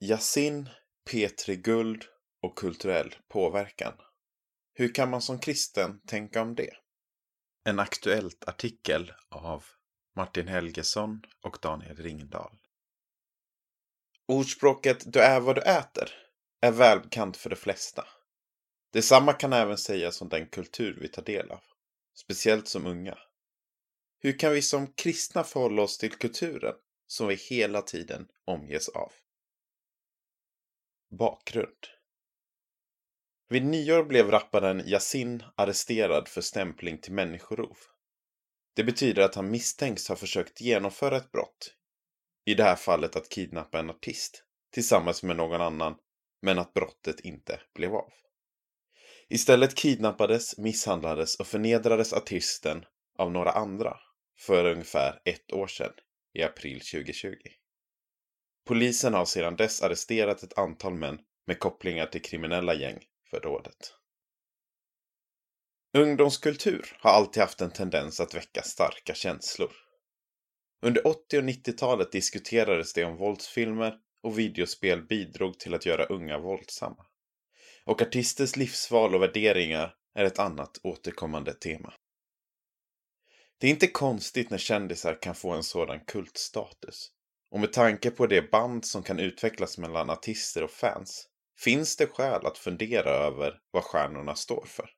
Yasin, P3 Guld och kulturell påverkan. Hur kan man som kristen tänka om det? En aktuellt artikel av Martin Helgesson och Daniel Ringdahl. Ordspråket du är vad du äter är välbekant för de flesta. Detsamma kan även sägas om den kultur vi tar del av, speciellt som unga. Hur kan vi som kristna förhålla oss till kulturen som vi hela tiden omges av? Bakgrund Vid nyår blev rapparen Yasin arresterad för stämpling till människorov. Det betyder att han misstänks ha försökt genomföra ett brott. I det här fallet att kidnappa en artist tillsammans med någon annan, men att brottet inte blev av. Istället kidnappades, misshandlades och förnedrades artisten av några andra för ungefär ett år sedan, i april 2020. Polisen har sedan dess arresterat ett antal män med kopplingar till kriminella gäng för dådet. Ungdomskultur har alltid haft en tendens att väcka starka känslor. Under 80 och 90-talet diskuterades det om våldsfilmer och videospel bidrog till att göra unga våldsamma. Och artisters livsval och värderingar är ett annat återkommande tema. Det är inte konstigt när kändisar kan få en sådan kultstatus. Och med tanke på det band som kan utvecklas mellan artister och fans finns det skäl att fundera över vad stjärnorna står för.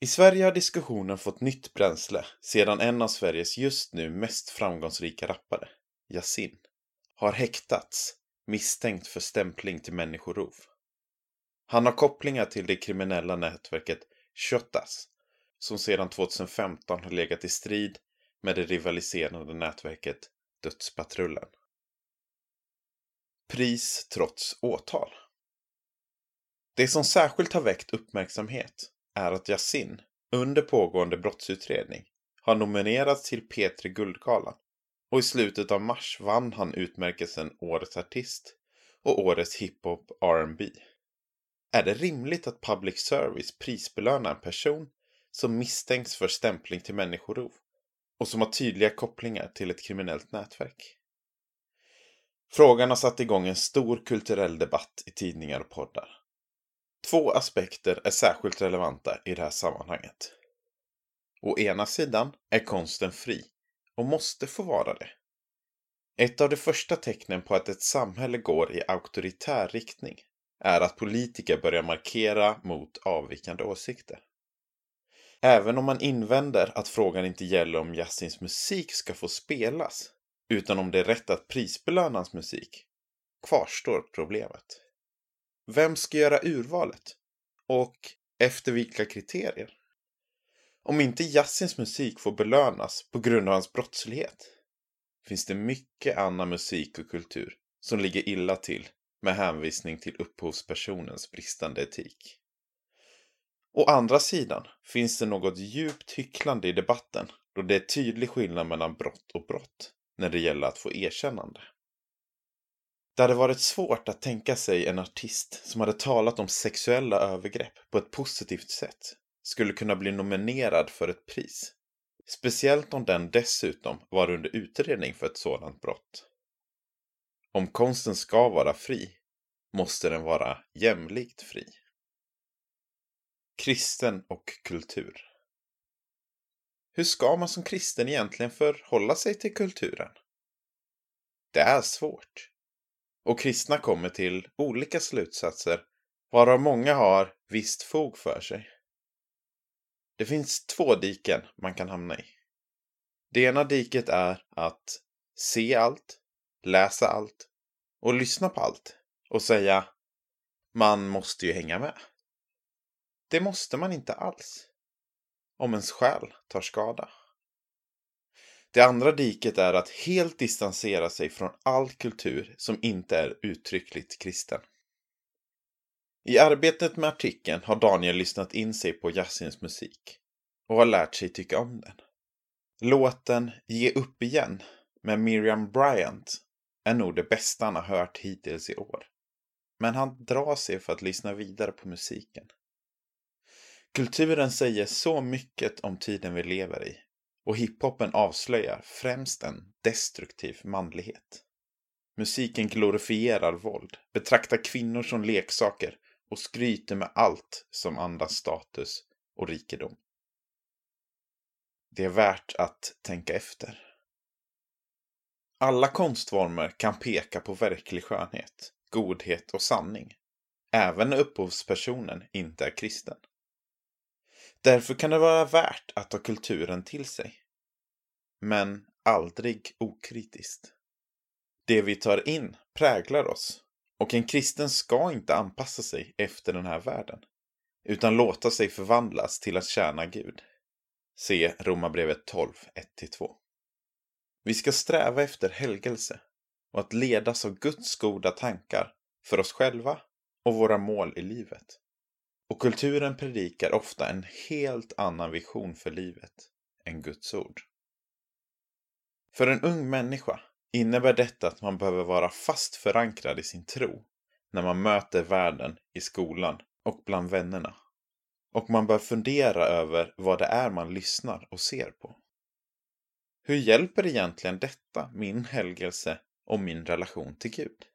I Sverige har diskussionen fått nytt bränsle sedan en av Sveriges just nu mest framgångsrika rappare, Yasin, har häktats misstänkt för stämpling till människorov. Han har kopplingar till det kriminella nätverket Shottaz som sedan 2015 har legat i strid med det rivaliserande nätverket Dödspatrullen. Pris trots åtal. Det som särskilt har väckt uppmärksamhet är att Yasin under pågående brottsutredning har nominerats till P3 Guldgalan och i slutet av mars vann han utmärkelsen Årets artist och Årets hiphop R&B. Är det rimligt att public service prisbelönar en person som misstänks för stämpling till människorov och som har tydliga kopplingar till ett kriminellt nätverk? Frågan har satt igång en stor kulturell debatt i tidningar och poddar. Två aspekter är särskilt relevanta i det här sammanhanget. Å ena sidan är konsten fri och måste få vara det. Ett av de första tecknen på att ett samhälle går i auktoritär riktning är att politiker börjar markera mot avvikande åsikter. Även om man invänder att frågan inte gäller om Yassins musik ska få spelas, utan om det är rätt att prisbelöna hans musik, kvarstår problemet. Vem ska göra urvalet? Och efter vilka kriterier? Om inte Yassins musik får belönas på grund av hans brottslighet finns det mycket annan musik och kultur som ligger illa till med hänvisning till upphovspersonens bristande etik. Å andra sidan finns det något djupt hycklande i debatten då det är tydlig skillnad mellan brott och brott när det gäller att få erkännande. Det hade varit svårt att tänka sig en artist som hade talat om sexuella övergrepp på ett positivt sätt skulle kunna bli nominerad för ett pris. Speciellt om den dessutom var under utredning för ett sådant brott. Om konsten ska vara fri måste den vara jämlikt fri. Kristen och kultur. Hur ska man som kristen egentligen förhålla sig till kulturen? Det är svårt. Och kristna kommer till olika slutsatser, varav många har visst fog för sig. Det finns två diken man kan hamna i. Det ena diket är att se allt, läsa allt och lyssna på allt och säga man måste ju hänga med. Det måste man inte alls. Om ens själ tar skada. Det andra diket är att helt distansera sig från all kultur som inte är uttryckligt kristen. I arbetet med artikeln har Daniel lyssnat in sig på Yassins musik och har lärt sig tycka om den. Låten Ge upp igen med Miriam Bryant är nog det bästa han har hört hittills i år. Men han drar sig för att lyssna vidare på musiken. Kulturen säger så mycket om tiden vi lever i och hiphopen avslöjar främst en destruktiv manlighet. Musiken glorifierar våld, betraktar kvinnor som leksaker och skryter med allt som andas status och rikedom. Det är värt att tänka efter. Alla konstformer kan peka på verklig skönhet, godhet och sanning, även när upphovspersonen inte är kristen. Därför kan det vara värt att ta kulturen till sig. Men aldrig okritiskt. Det vi tar in präglar oss och en kristen ska inte anpassa sig efter den här världen utan låta sig förvandlas till att tjäna Gud. Se Romarbrevet 12, 1-2. Vi ska sträva efter helgelse och att ledas av Guds goda tankar för oss själva och våra mål i livet. Och kulturen predikar ofta en helt annan vision för livet än Guds ord. För en ung människa innebär detta att man behöver vara fast förankrad i sin tro när man möter världen i skolan och bland vännerna. Och man bör fundera över vad det är man lyssnar och ser på. Hur hjälper egentligen detta min helgelse och min relation till Gud?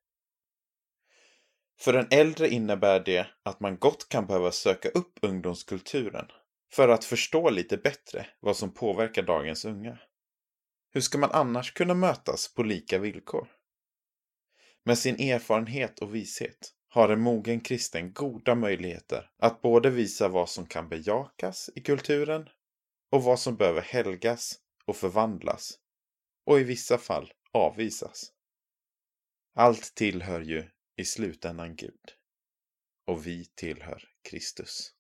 För den äldre innebär det att man gott kan behöva söka upp ungdomskulturen för att förstå lite bättre vad som påverkar dagens unga. Hur ska man annars kunna mötas på lika villkor? Med sin erfarenhet och vishet har en mogen kristen goda möjligheter att både visa vad som kan bejakas i kulturen och vad som behöver helgas och förvandlas och i vissa fall avvisas. Allt tillhör ju i slutändan Gud och vi tillhör Kristus.